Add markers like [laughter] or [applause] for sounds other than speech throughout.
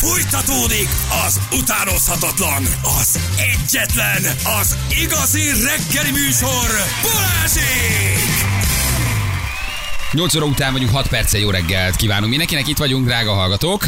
Fújtatódik az utánozhatatlan, az egyetlen, az igazi reggeli műsor, Balázsék! 8 óra után vagyunk, 6 perce jó reggelt kívánunk mindenkinek, itt vagyunk, drága hallgatók.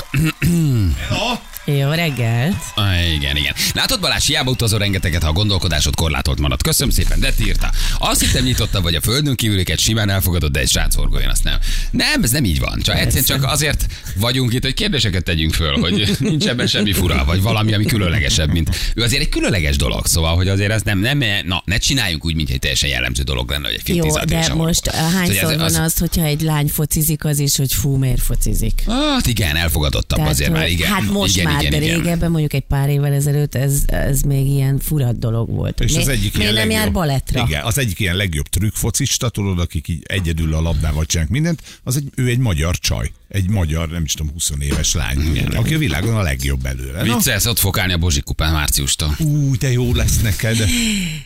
Jó reggelt! Ah, igen, igen. Látod Balázs, hiába utazol rengeteget, ha a gondolkodásod korlátolt marad. Köszönöm szépen, de írta. Azt hittem nyitotta, vagy a földön kívüliket simán elfogadod, de egy srác horgoljon, azt nem. Nem, ez nem így van. Csak egyszerűen csak azért vagyunk itt, hogy kérdéseket tegyünk föl, hogy [laughs] nincs ebben semmi fura, vagy valami, ami különlegesebb, mint ő azért egy különleges dolog. Szóval, hogy azért ez nem, nem, na, ne csináljunk úgy, mint egy teljesen jellemző dolog lenne, hogy egy Jó, 15 de a most horgol. hányszor Szóval van ez- az, hogyha egy lány focizik, az is, hogy fú, miért focizik? Hát igen, elfogadottabb Tehát, azért már, igen. Hát most igen, már, igen, de igen. régebben, mondjuk egy pár évvel ezelőtt ez, ez még ilyen furat dolog volt. És Mi- az egyik miért ilyen nem jár legjobb- balettra? Igen, az egyik ilyen legjobb trükkfocista, tudod, akik így egyedül a labdával csinálnak mindent, az egy, ő egy magyar csaj. Egy magyar, nem is tudom, 20 éves lány, aki a világon a legjobb belőle. Viccelsz, ott fog állni a Bozsik kupán márciustól. ú, de jó lesz neked.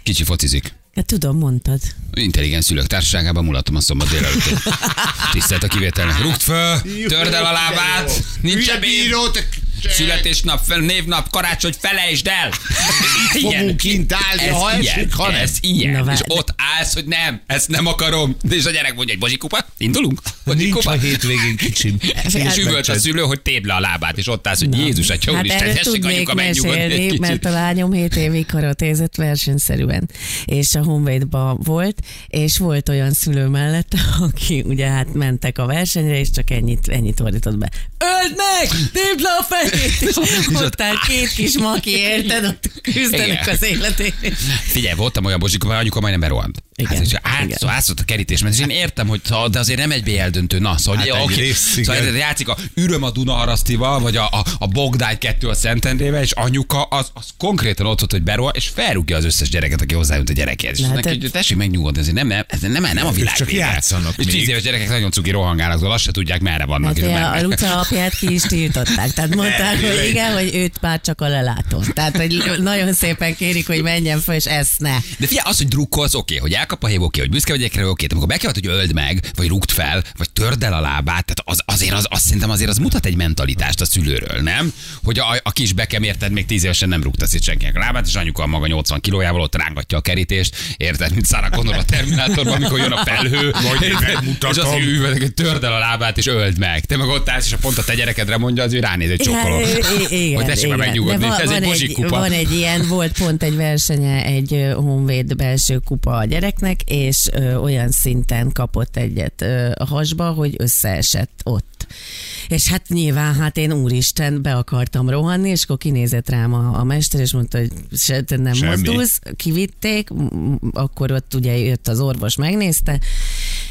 Kicsi focizik. Hát tudom, mondtad. Intelligens szülők társaságában mulatom a szombat délelőtt. [laughs] Tisztelt a kivételnek. Rúgd föl, törd el a lábát, nincs bíró, születésnap, fel, névnap, karácsony, felejtsd el! fogunk kint állni, ez ha ilyen, esik, ha nem. ez ilyen. Na, és ott állsz, hogy nem, ezt nem akarom. És a gyerek mondja, hogy bozsikupa, indulunk? Nincs Bozsikupa? a hétvégén kicsim. [laughs] És üvölt a szülő, hogy tépd le a lábát, és ott állsz, hogy Jézus, a Hát Isten, erről tessék anyuka megnyugodni egy mert a lányom 7 évig karatézett versenyszerűen, és a Honvédba volt, és volt olyan szülő mellette, [laughs] aki ugye hát mentek a versenyre, és csak ennyit, ennyit ordított be. Öld meg! Tépd le a fejét! [laughs] És ott áll két kis maki, érted? Ott küzdenek Igen. az életét. Figyelj, voltam olyan bozsikupa, anyuka majdnem berohant. Igen, Hát, igen. átszó, átszólt a kerítés, mert és én értem, hogy de azért nem egy BL döntő. Na, szóval, Hát oké, egyrészt, szóval játszik a Üröm a Dunaharasztival, vagy a, a, a Bogdály 2 a Szentendrével, és anyuka az, az konkrétan ott volt, hogy berohan, és felrúgja az összes gyereket, aki hozzájött a gyerekhez. És Hát neki, ez- hogy tessék megnyugodni, ez nem, ez nem, nem, nem a világ csak vége. játszanak És tíz éves gyerekek nagyon cuki rohangálnak, szóval azt se tudják, merre vannak. Hát a Luca apját ki is tiltották. Tehát mondták, hogy igen, hogy őt már csak a lelátó. Tehát, hogy nagyon szépen kérik, hogy menjen fel, és ezt ne. De figyelj, az, hogy drukkolsz, oké, hogy elkap a hív, oké, hogy büszke vagy egyre, oké, de amikor be kell, hogy öld meg, vagy rúgd fel, vagy törd el a lábát, tehát az, azért az, azt szerintem azért az mutat egy mentalitást a szülőről, nem? Hogy a, a kis bekem érted, még tíz évesen nem rúgta szét senkinek a lábát, és anyuka a maga 80 kilójával ott rángatja a kerítést, érted, mint Sarah Connor a Terminátorban, amikor jön a felhő, [laughs] megmutatom. és azt üvöltek, hogy törd el a lábát, és öld meg. Te meg ott állsz, és a pont a te gyerekedre mondja, az ő ránéz egy csokkoló. Ja, i- i- [laughs] igen, Hogy tessék már megnyugodni, De van, ez egy van, egy, van egy ilyen, volt pont egy versenye egy Honvéd belső kupa a gyereknek, és ö, olyan szinten kapott egyet ö, a hasba, hogy összeesett ott. És hát nyilván, hát én úristen, be akartam rohanni, és akkor kinézett rám a, a mester, és mondta, hogy se, te nem Semmi. mozdulsz, kivitték, akkor ott ugye jött az orvos, megnézte,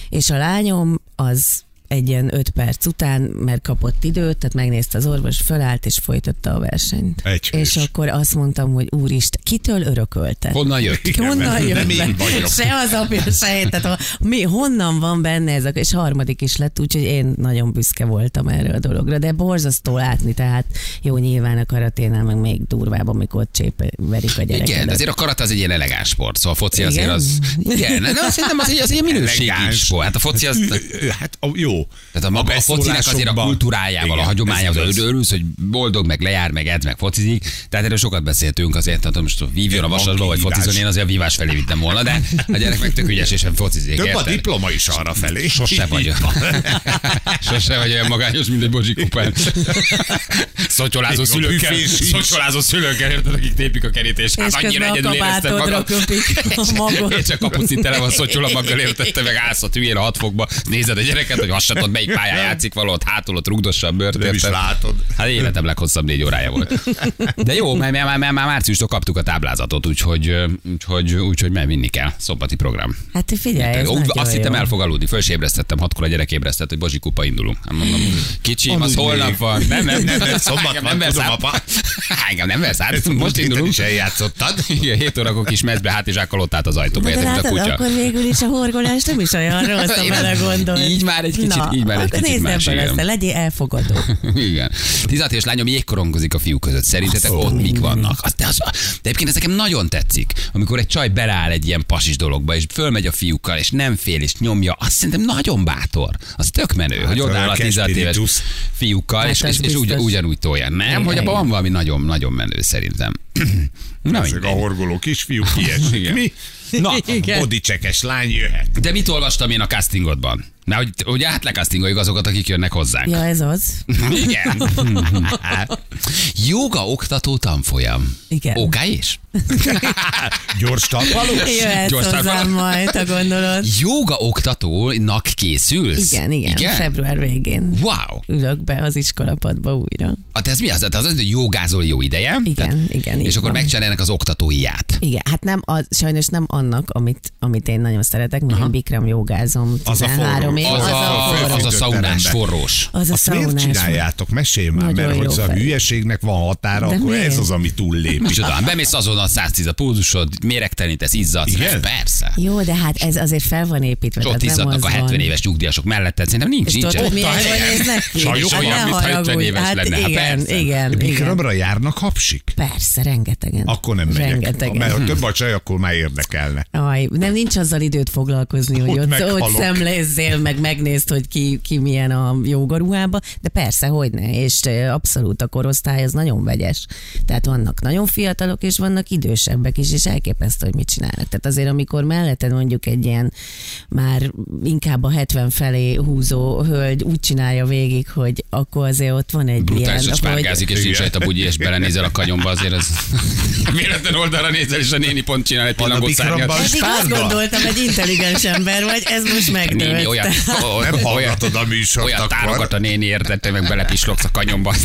és a lányom az egy ilyen öt perc után, mert kapott időt, tehát megnézte az orvos, fölállt és folytatta a versenyt. Egy hős. és akkor azt mondtam, hogy úristen, kitől örökölte? Honnan jött? Igen, Honnan jött nem én vagyok. Se az apja, se én. Tehát a, mi, honnan van benne ez a... És harmadik is lett, úgyhogy én nagyon büszke voltam erre a dologra. De borzasztó látni, tehát jó, nyilván a karaténál meg még durvább, amikor csép verik a gyereket. Igen, de azért a karate az egy ilyen elegáns sport, szóval a foci Igen? azért az... Igen, de azt szerintem az egy, az egy minőségi sport. Hát a foci az... Hát a- jó. Tehát a, maga, a focinak azért a kultúrájával, Igen, a hagyományával, igaz. örülsz, hogy boldog, meg lejár, meg edz, meg focizik. Tehát erről sokat beszéltünk azért, tehát most vívjon a vasasba, vagy focizon, én azért a vívás felé vittem volna, de a gyerek meg tök ügyes, és sem focizik. Több a diploma is arra felé. Sose vagy. [laughs] Sose vagy olyan magányos, mint egy Bozsi kupán. Szottyolázó Még a szülőkkel, szottyolázó szülőkkel, érted, akik tépik a kerítést. Hát annyira a egyedül éreztem magam. a. És [laughs] csak kapucin tele van szottyol a maggal értette, meg állsz ott hülyén a hatfokba. Nézed a gyereket, hogy tudod, melyik pályán játszik valahol, ott hátul ott rugdossa a bört. Nem is látod. Hát életem leghosszabb négy órája volt. De jó, mert már, már, már márciustól kaptuk a táblázatot, úgyhogy, úgyhogy, úgyhogy már vinni kell. Szombati program. Hát figyelj, ez nagyon azt hittem el fog aludni, föl is ébresztettem, hatkor a gyerek ébresztett, hogy Bozsi kupa indulunk. Hát mondom, kicsi, az Aludj holnap még. van. Nem, nem, nem, nem, Szombat van, nem tudom, apa. Engem nem versz át, most indulunk. is eljátszottad. Igen, 7 órakor kis mezbe hátizsákkal ott állt az ajtóba, De érted, a kutya. akkor végül is a horgolás nem is olyan rossz, ha Én bele azt- gondolsz. Így már egy kicsit kicsit, Na, így már egy akkor kicsit nézd más, össze, legyél elfogadó. [laughs] Igen. 16 éves lányom jégkorongozik a fiúk között. Szerintetek Azt ott mik vannak? Az, de, az, de egyébként ez nekem nagyon tetszik, amikor egy csaj beleáll egy ilyen pasis dologba, és fölmegy a fiúkkal, és nem fél, és nyomja. Azt szerintem nagyon bátor. Az tök menő, hogy olyan odáll a 16 éves fiúkkal, Hát és, és, és ugy, ugyanúgy tolja. Nem, Igen, hogy abban van valami nagyon, nagyon menő szerintem. Na, Ezek a horgoló kisfiúk [laughs] kiesik. Igen. Mi? Na, [laughs] Igen. bodicsekes lány jöhet. De mit olvastam én a castingodban? Na, hogy ugye átlecastingoljuk azokat, akik jönnek hozzánk. Ja, ez az. [laughs] Igen. Joga oktató tanfolyam. Igen. OK is? Gyors talpaló? Jöhetsz Gyors hozzám majd, ha gondolod. Joga oktatónak készülsz? Igen, igen, Igen? február végén. Wow. Ülök be az iskolapadba újra. Hát ez mi az? Tehát az, hogy jogázol jó ideje? Igen, igen, így És akkor van. megcsinálják az oktatóiát. Igen, hát nem, az, sajnos nem annak, amit, amit én nagyon szeretek, mert én bikram jogázom Az a 13 forró. év. Az, Az, a, a, az a szaunás, terembe. forrós. az a Azt miért csináljátok? Mesélj már, Nagyon mert hogy a hülyeségnek van határa, De akkor miért? ez az, ami túllép. Micsoda, bemész azon a 110 a pulzusod, méregtelenítesz, izzadsz. Igen? Persze. Jó, de hát ez azért fel van építve. És ott izzadnak a az 70 van. éves nyugdíjasok melletted. Szerintem nincs, És nincs. tudod, hogy Ott a milyen? Sajnos Hát olyan, 50 haragudj. éves Hát lenne. Hát igen, igen. Bikramra járnak hapsik? Persze, rengetegen. Akkor nem megyek. Rengetegen. Mert ha több a csaj, akkor már érdekelne. Aj, nem nincs azzal időt foglalkozni, hogy Ott ott, ott szemlézzél, meg megnézd, hogy ki, ki milyen a jogaruhába, de persze, hogy ne, és abszolút a korosztály az nagyon vegyes. Tehát vannak nagyon fiatalok, és vannak idősebbek is, és elképesztő, hogy mit csinálnak. Tehát azért, amikor melletted mondjuk egy ilyen már inkább a 70 felé húzó hölgy úgy csinálja végig, hogy akkor azért ott van egy Brutális, ilyen, spárgázik, és Igen. nincs rajta bugyi, és belenézel a kanyomba, azért ez [laughs] véletlen oldalra nézel, és a néni pont csinál egy pillangó szárnyat. Eddig azt gondoltam, hogy intelligens ember vagy, ez most megdőlt. Néni olyan, Nem olyan, hallgatod a műsort olyan akkor. tárokat a néni értette, meg belepislogsz a kanyomba. [laughs]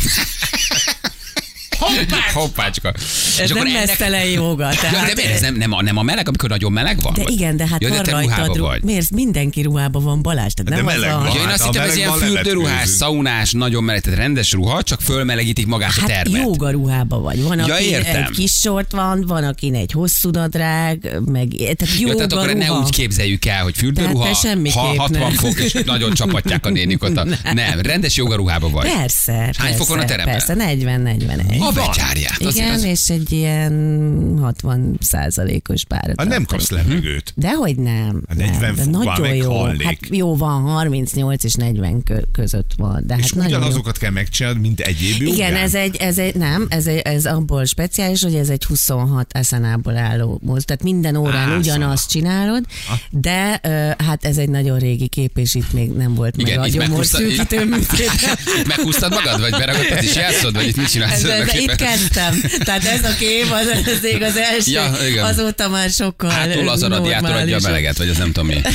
Hoppács. Hoppácska. Ez nem mesztelen joga. Ja, Tehát, de miért ez nem, nem, a, nem a meleg, amikor nagyon meleg van? de Vagy? igen, de hát ja, de van te rajtad, ruhába ru- vagy. miért mindenki ruhában van Balázs, tehát De nem az meleg a... van. Ja, én Hát azt a hittem, ez ilyen fürdőruhás, szaunás, nagyon meleg, tehát rendes ruha, csak fölmelegítik magát a Hát termet. jóga ruhába vagy. Van, Ja, aki értem. egy kis sort van, van, aki egy hosszú nadrág, meg tehát Ja, jóga tehát akkor ne úgy képzeljük el, hogy fürdőruha, ha 60 nem. fok, és nagyon csapatják a nénik ott. A... [laughs] Nem, rendes jogaruhába vagy. Persze, Hány persze, fok van a teremben? Persze, 40-41. A becsárját. Igen, az- és egy ilyen 60 százalékos párat. Hát nem kapsz levegőt. Dehogy nem. A 40 nem, de nagyon jó. Hát jó van, 38 és 40 kö- között van. De És hát nagyon jó. ugyanazokat kell megcsinálni, mint egyéb Igen, jogán? ez egy, ez egy, nem, ez, egy, ez abból speciális, hogy ez egy 26 eszenából álló moz. Tehát minden órán Á, ugyanazt csinálod, de ö, hát ez egy nagyon régi kép, és itt még nem volt Igen, meg a itt gyomor meghúztad- szűkítő műtét. [laughs] Meghúztad magad, vagy beragadtad is játszod, vagy itt mit csinálsz? Ez, ez, itt kezdtem. Tehát ez a kép, az, az, még az első, Ja, igen. azóta már sokkal Hátul az a radiátor adja a meleget, vagy az nem tudom mi. [laughs]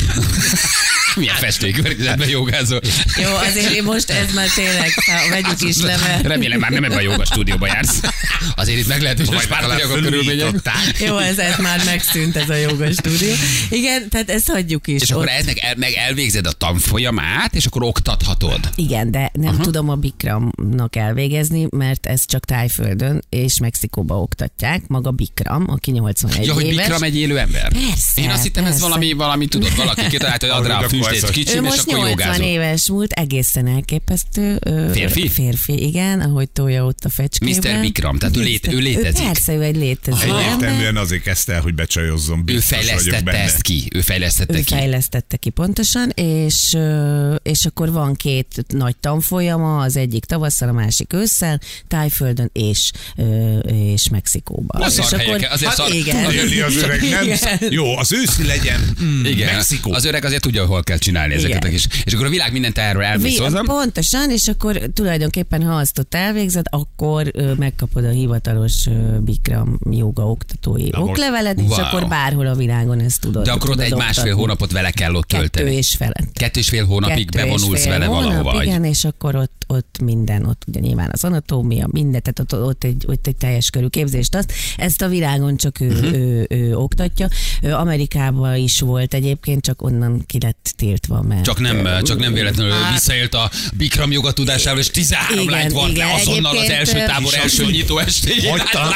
Milyen festékörnyezetben jogázol. Jó, azért én most ez már tényleg, ha vegyük is le, mert... Remélem már nem ebben a joga stúdióba jársz. Azért itt legalább spártaiak a körülmények. Jó, ez, ez már megszűnt, ez a joga stúdió. Igen, tehát ezt hagyjuk is. És akkor Ott- ennek el, meg elvégzed a tanfolyamát, és akkor oktathatod. Igen, de nem uh-huh. tudom a Bikramnak elvégezni, mert ez csak Tájföldön és Mexikóba oktatják. Maga Bikram, aki 81 Ja, hogy éves. Bikram egy élő ember? Persze, Én azt hittem, ez persze. valami, valami tudod, valaki kitalálta, hogy [laughs] ad rá a Akkor kicsim, Ő és most akkor 80 jogázol. éves múlt, egészen elképesztő. Ö, Férfi? Férfi, igen, ahogy tolja ott a fecskében. Mr. Bikram, tehát ő lét- ő létezik. Ő persze, ő egy létező. Egyértelműen azért kezdte el, hogy becsajozzon. Ő fejlesztette ezt ki. Ő fejlesztette Ő ki. fejlesztette ki pontosan, és, és akkor van két nagy tanfolyama, az egyik tavasszal, a másik ősszel, Tájföldön és, és Mexikóban. Na, és helyeken, azért szar- igen. Az öreg, nem? Igen. Jó, az őszi legyen mm, Igen, Mexikó. az öreg azért tudja, hol kell csinálni ezeket a kis. És akkor a világ mindent erről elmész Vi- hozzám. Pontosan, és akkor tulajdonképpen, ha azt ott elvégzed, akkor ö, megkapod a hivatalos ö, Bikram joga oktatói Na most- okleveled, és Wow. akkor bárhol a világon ezt tudod. De akkor ott egy másfél oktatni. hónapot vele kell ott Kettő tölteni. és felett. Kettő és fél hónapig Kettő bevonulsz fél vele hónap, valahova. Igen, és akkor ott, ott minden, ott ugye nyilván az anatómia, minden, tehát ott, ott, egy, ott egy teljes körű képzést azt. Ezt a világon csak ő, Mhm. uh-huh. ő, ő, oktatja. Ő Amerikában is volt egyébként, csak onnan ki lett betiltva, mert... Csak nem, csak nem véletlenül visszaélt a Bikram joga tudásával, és 13 Igen, lányt vart le azonnal az első ö, tábor első nyitó estéjén.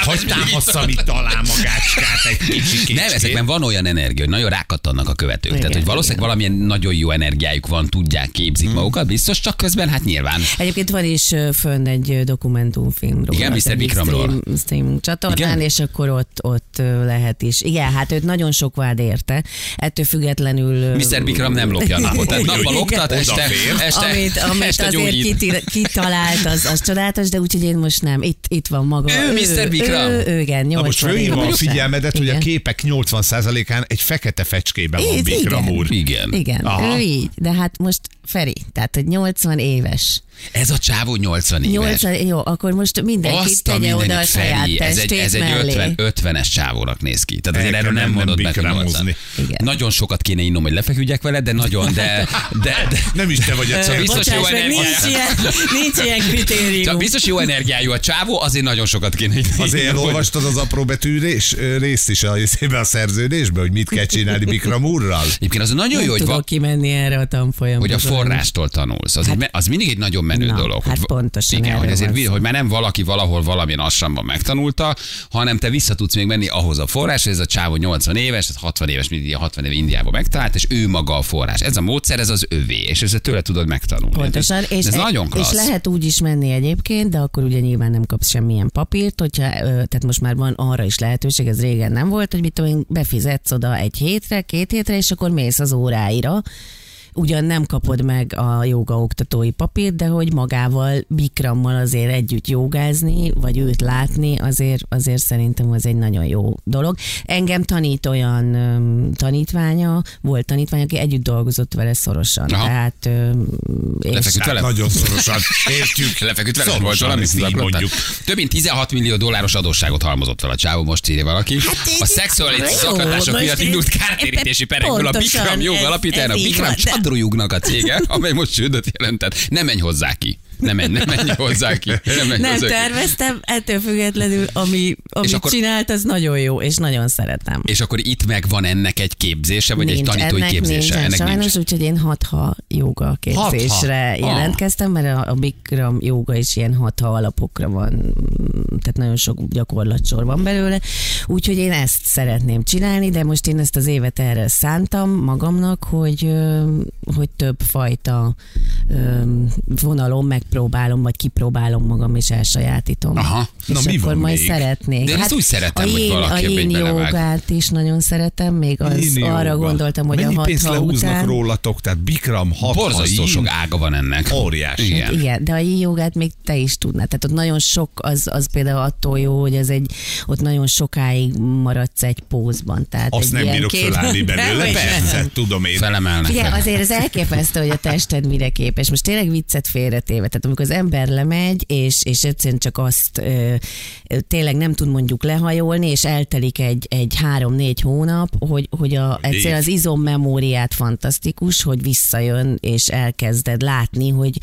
Hogy támassza van. mit talál magácskát egy kicsit. Nem, ezekben van olyan energia, hogy nagyon rákattannak a követők. Igen, Tehát, hogy valószínűleg igen. valamilyen nagyon jó energiájuk van, tudják, képzik Hmm. magukat, biztos, csak közben hát nyilván. Egyébként van is fönn egy ö, dokumentumfilm róla. Igen, Mr. egyik Bikramról. Stream, csatornán, Igen? és akkor ott, ott lehet is. Igen, hát őt nagyon sok vád érte. Ettől függetlenül... Mr. Bikram nem lopja a [laughs] napot. Tehát nappal oktat, este, este, amit, amit este azért gyógyít. kitalált, az, az csodálatos, de úgyhogy én most nem. Itt, itt van maga. Ő, Mr. Bikram. Ő, ő, igen, Na most 80 fölhívom a figyelmedet, hogy a Igen. képek 80%-án egy fekete fecskében van Bikram igen. úr. Igen. Igen, Aha. ő így. De hát most Feri, tehát hogy 80 éves. Ez a csávó 80 éves. 80, jó, akkor most mindenki Azt a tegye oda a saját ez egy, ez egy mellé. 50, 50-es csávónak néz ki. Tehát azért erről nem mondod meg, hogy bikramozni. 80. Igen. Nagyon sokat kéne innom, hogy lefeküdjek vele, de nagyon, de, de, de Nem is te vagy egyszer. Biztos Bocsáss jó nincs ilyen, nincs ilyen kritérium. Csak biztos jó energiájú a csávó, azért nagyon sokat kéne inni. Azért elolvastad az apró betű rés, részt is a, a szerződésbe, hogy mit kell csinálni Bikram úrral? Egyébként az nagyon nem jó, hogy, tudok va, kimenni erre a tanfolyamra. hogy a forrástól tanulsz. Az, hát, egy, az mindig egy nagyon menő na, dolog. hát hogy, pontosan Igen, hogy, azért, szó. hogy már nem valaki valahol valamilyen assamban megtanulta, hanem te vissza tudsz még menni ahhoz a forrás, ez a csávó 80 éves, tehát 60 éves, ilyen 60 éve Indiában megtalált, és ő maga a forrás. Ez a módszer, ez az övé, és ezt tőle tudod megtanulni. Pontosan, ez, és, ez nagyon és klassz. lehet úgy is menni egyébként, de akkor ugye nyilván nem kapsz semmilyen papírt, hogyha, tehát most már van arra is lehetőség, ez régen nem volt, hogy mit tudom én, befizetsz oda egy hétre, két hétre, és akkor mész az óráira, ugyan nem kapod meg a joga oktatói papírt, de hogy magával, Bikrammal azért együtt jogázni, vagy őt látni, azért, azért szerintem az egy nagyon jó dolog. Engem tanít olyan tanítványa, volt tanítvány, aki együtt dolgozott vele szorosan. Aha. Tehát Lefeküdt vele? Hát nagyon szorosan értjük. Lefeküdt vele, Szorosan, volt valami így mondjuk. Több mint 16 millió dolláros adósságot halmozott fel a csávó, most írja valaki. a szexuális most miatt indult kártérítési perekből a Bikram jog alapítájának. Bikram Csandrujugnak a cége, amely most csődöt jelentett. Nem menj hozzá ki. Nem menj, nem menj hozzá ki. Nem, menj Nem hozzá ki. terveztem, ettől függetlenül, ami, amit akkor- csinált, az nagyon jó, és nagyon szeretem. És akkor itt megvan ennek egy képzése, vagy egy Nincs, tanítói ennek képzése? Nincsen, ennek sajnos, nincs. úgyhogy én hatha joga képzésre Hatha? jelentkeztem, mert a, a Bikram joga is ilyen hatha alapokra van, tehát nagyon sok gyakorlatsor van belőle, úgyhogy én ezt szeretném csinálni, de most én ezt az évet erre szántam magamnak, hogy, hogy több fajta vonalon megpróbálom, vagy kipróbálom magam, és elsajátítom. Aha. És Na, mi akkor van majd még? szeretnék. De én ezt úgy szeretem, a hogy jén, valaki a jén jogát is nagyon szeretem, még az Inni arra jóga. gondoltam, hogy Mennyi a pénzt hatha lehúznak után... rólatok? Tehát Bikram, hat Borzasztó sok ága van ennek. Óriási. Igen. Igen, de a yin jogát még te is tudnád. Tehát ott nagyon sok, az, az például attól jó, hogy ez egy, ott nagyon sokáig maradsz egy pózban. Tehát Azt egy nem bírok két- fölállni belőle, persze, tudom én. Felemelnek. Fel. azért az elképesztő, hogy a tested mire képes. Most tényleg viccet félretéve. Tehát amikor az ember lemegy, és, és egyszerűen csak azt ö, tényleg nem tud mondjuk lehajolni, és eltelik egy, egy három-négy hónap, hogy, hogy a, egyszerűen az izommemóriát fantasztikus, hogy visszajön, és elkezded látni, hogy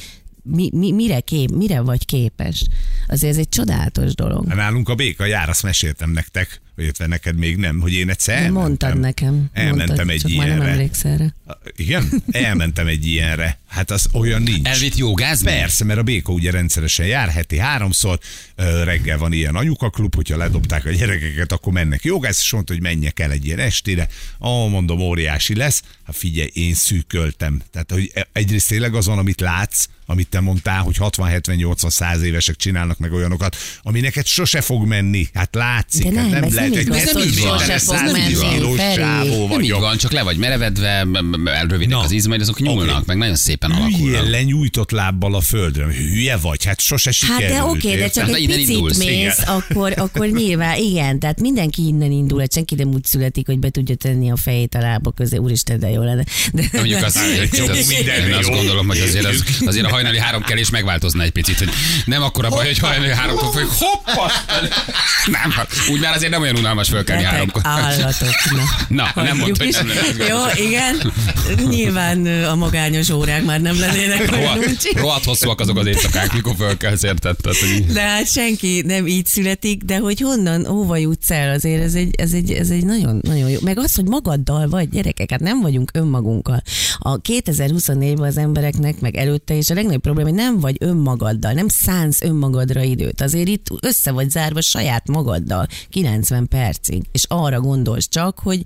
mi, mi, mire, kép, mire vagy képes. Azért ez egy csodálatos dolog. Nálunk a béka jár, azt meséltem nektek, illetve neked még nem, hogy én egyszer elmentem. mondtad nekem. Elmentem mondtad, egy csak már nem ilyenre. emlékszel rá. Igen? [laughs] Elmentem egy ilyenre. Hát az olyan nincs. Elvitt jogázni? Persze, mert a Béka ugye rendszeresen jár, heti háromszor, reggel van ilyen anyukaklub, hogyha ledobták a gyerekeket, akkor mennek jogász, és mondta, hogy menjek el egy ilyen estére. Ó, mondom, óriási lesz. Hát figyelj, én szűköltem. Tehát, hogy e- egyrészt tényleg az van, amit látsz, amit te mondtál, hogy 60, 70, 80, 100 évesek csinálnak meg olyanokat, ami neked sose fog menni. Hát látszik, De hát nem, nem lehet nem hogy 70 sose méteres, fog 100 menni, kilós Feri. csávó Nem így van, csak le vagy merevedve, rövidek Na. az izmaid, azok nyúlnak, Oké. meg nagyon szépen Hülye alakulnak. lenyújtott lábbal a földre. Hülye vagy, hát sose Hát sikerült. de oké, de csak Hát, egy picit indulsz, mész, igen. akkor, akkor nyilván, igen, tehát mindenki innen indul, hát senki nem úgy születik, hogy be tudja tenni a fejét a lába közé, úristen, de jó lenne. De, De mondjuk azt, csomó az, minden én azt gondolom, hogy azért, az, azért a hajnali három kelés megváltozna egy picit, hogy nem akkor a baj, hogy hajnali háromtól folyik, hoppa! Nem, hát úgy már azért nem olyan unalmas fölkelni háromkor. állatok. Na, Na, nem mondta, hogy nem Jó, igen. Nyilván a magányos órák már nem lennének [laughs] olyan Rohadt, hosszúak azok az éjszakák, mikor fölkelsz, érted? De hát senki nem így születik, de hogy honnan, hova jutsz el, azért ez egy, ez egy, ez egy nagyon, nagyon jó. Meg az, hogy magaddal vagy, gyerekek, hát nem vagyunk önmagunkkal. A 2024-ben az embereknek, meg előtte is a legnagyobb probléma, hogy nem vagy önmagaddal, nem szánsz önmagadra időt. Azért itt össze vagy zárva saját magaddal 90 percig, és arra gondolsz csak, hogy,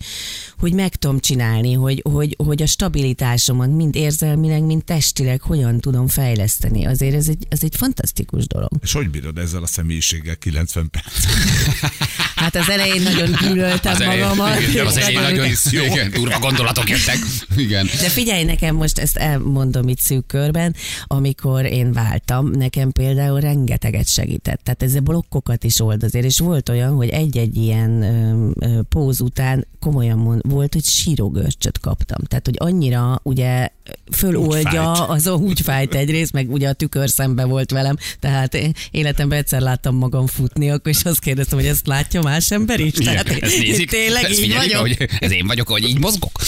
hogy meg tudom csinálni, hogy, hogy, hogy a stabilitásomat mind érzelmileg, mind testileg hogyan tudom fejleszteni. Azért ez egy, ez egy fantasztikus dolog. És hogy bírod ezzel a személyiséggel 90 perc? [laughs] Hát az elején nagyon gyűlöltem az elején, magamat. igen, az elején nagyon- nagyon igen, durva gondolatok jöttek. Igen. De figyelj nekem, most ezt elmondom itt szűk körben, amikor én váltam, nekem például rengeteget segített. Tehát ez a blokkokat is old azért, és volt olyan, hogy egy-egy ilyen ö, ö, póz után komolyan mond, volt, hogy sírógörcsöt kaptam. Tehát, hogy annyira ugye föloldja, fájt. az úgy fájt egyrészt, meg ugye a tükör szembe volt velem, tehát életemben egyszer láttam magam futni, akkor is azt kérdeztem, hogy ezt látja más ember is. Tehát ezt nézik, tényleg ezt így vagyok. hogy ez én vagyok, hogy így mozgok.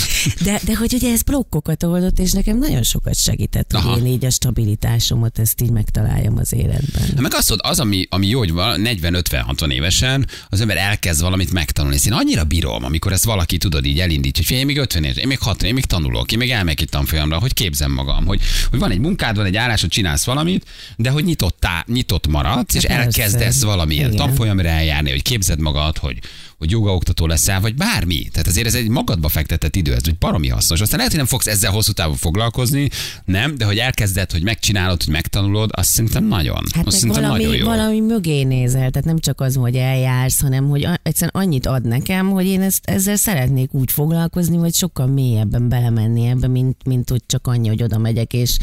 De, de hogy ugye ez blokkokat oldott, és nekem nagyon sokat segített, Aha. hogy én így a stabilitásomat ezt így megtaláljam az életben. Na meg azt mondod, az, ami, ami jó, hogy van, 40-50-60 évesen az ember elkezd valamit megtanulni. Ezt én annyira bírom, amikor ezt valaki tudod így elindít, hogy én még 50 éves, én még 60, én még tanulok, én még elmegyek itt tanfolyamra, hogy képzem magam, hogy, hogy van egy munkád, van egy állásod, csinálsz valamit, de hogy nyitottá, nyitott maradsz, és Hát elkezdesz valamilyen tanfolyamra eljárni, hogy képzed magad, hogy hogy jogaoktató leszel, vagy bármi. Tehát azért ez egy magadba fektetett idő, ez egy baromi hasznos. Aztán lehet, hogy nem fogsz ezzel hosszú távon foglalkozni, nem, de hogy elkezded, hogy megcsinálod, hogy megtanulod, azt szerintem nagyon. Hát azt szerintem valami, nagyon jó. valami mögé nézel, tehát nem csak az, hogy eljársz, hanem hogy egyszerűen annyit ad nekem, hogy én ezt, ezzel szeretnék úgy foglalkozni, vagy sokkal mélyebben belemenni ebbe, mint, mint hogy csak annyi, hogy oda megyek, és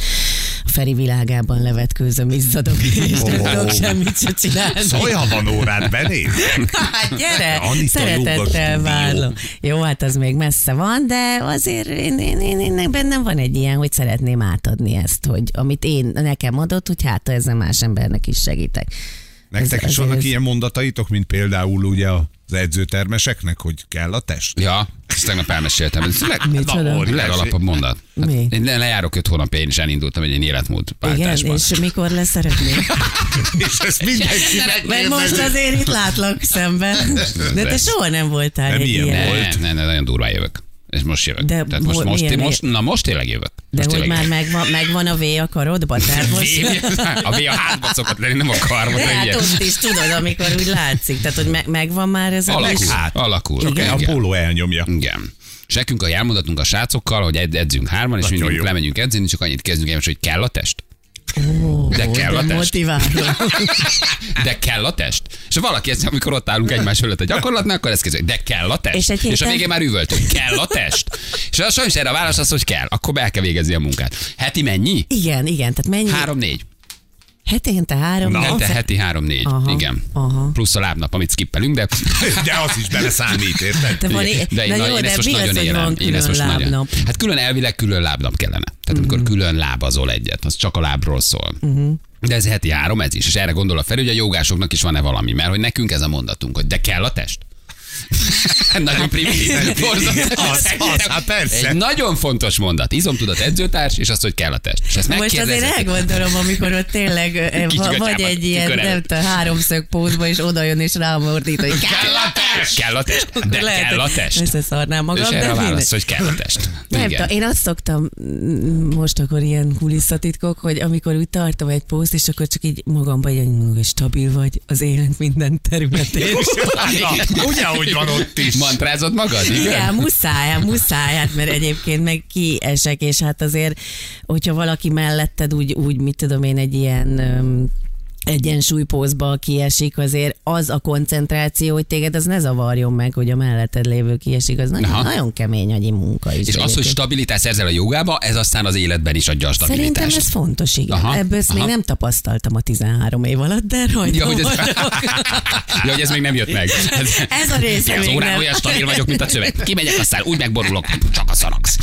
Feri világában levetkőzöm, izzadok, [laughs] és nem Ó. tudok semmit se csinálni. Szója van órát, benéz? Hát gyere, Anita szeretettel várlom. Jó, hát az még messze van, de azért én, én, én, én bennem van egy ilyen, hogy szeretném átadni ezt, hogy amit én nekem adott, hogy hát ha ezzel más embernek is segítek. Nektek Ez- is vannak ez- ilyen mondataitok, mint például ugye az edzőtermeseknek, hogy kell a test? Ja, ezt tegnap elmeséltem. Ez leg, legalapabb mondat. Hát Mi? én le- lejárok öt hónapja, én is elindultam egy ilyen életmód Igen, és mikor lesz szeretnék? [laughs] És ezt mindenki Mert most azért itt látlak szemben. De te soha nem voltál De egy milyen ilyen. volt? Ne, ne, ne, nagyon durván jövök. És most jövök. De Tehát most, most, milyen- most, na most tényleg jövök. De most hogy már jövök. megvan, megvan a V a karodba? Tehát most... [laughs] A V a hátba szokott lenni, nem a karba. De hát ott is tudod, amikor úgy látszik. Tehát, hogy me- megvan már ez a Alakul, kis- Hát, alakul. Csak a Igen. póló elnyomja. Igen. És nekünk a elmondatunk a srácokkal, hogy edzünk hárman, és mindig lemegyünk edzeni, csak annyit kezdünk el, hogy kell a test. De kell a test. [laughs] De kell a test. És valaki ezt, amikor ott állunk egymás fölött a gyakorlatnál, akkor ezt kezdődik. De kell a test. És egy és a héten- végén már üvöltünk. Kell a test. És az sajnos erre a válasz az, hogy kell. Akkor be el kell végezni a munkát. Heti mennyi? Igen, igen, tehát mennyi? Három-négy. Hetente három. Na. Nem, te heti három-négy. Aha, Igen. aha. Plusz a lábnap, amit skippelünk, de... [laughs] De az is beleszámít, érted? De van, Igen. De én, na jó, én de ezt most nagyon élem. Én ezt most nagyon. lábnap? Hát külön elvileg külön lábnap kellene. Tehát amikor külön lábazol egyet, az csak a lábról szól. De ez heti három, ez is. És erre gondol a Feri, hogy a jogásoknak is van-e valami. Mert hogy nekünk ez a mondatunk, hogy de kell a test. [laughs] nagyon primitív, borzasztó. Az, az, hát persze. Egy nagyon fontos mondat. Izomtudat edzőtárs, és azt, hogy kell a test. És ezt Most azért elgondolom, amikor ott tényleg [laughs] va- vagy egy ilyen, nem tudom, háromszög pózba, és oda jön és rámordít, hogy Kell a test! Kell a test! De Lehet, kell a test! Összeszarnám magam, És erre válasz, hogy kell a test. Nem tudom, én azt szoktam, mm, most akkor ilyen kulisszatitkok, hogy amikor úgy tartom egy poszt, és akkor csak így magamban mondom, hogy stabil vagy az élet minden területén. Na, [laughs] ugyanúgy van ott is. Mantrázod magad? Igen? Igen, muszáj, muszáj, hát mert egyébként meg kiesek, és hát azért, hogyha valaki melletted úgy, úgy mit tudom én, egy ilyen egyensúlypózba kiesik, azért az a koncentráció, hogy téged az ne zavarjon meg, hogy a melletted lévő kiesik, az nagyon, Aha. nagyon kemény agyi munka is. És az, hogy egyébként. stabilitás szerzel a jogába, ez aztán az életben is adja a Szerintem stabilitást. ez fontos, igen. Aha, Ebből ezt még aha. nem tapasztaltam a 13 év alatt, de rajta Ja, hogy ez, [laughs] ja, hogy ez még nem jött meg. Ez a része Az még órán olyan stabil vagyok, mint a szöveg. Kimegyek, aztán úgy megborulok, csak a szanaksz.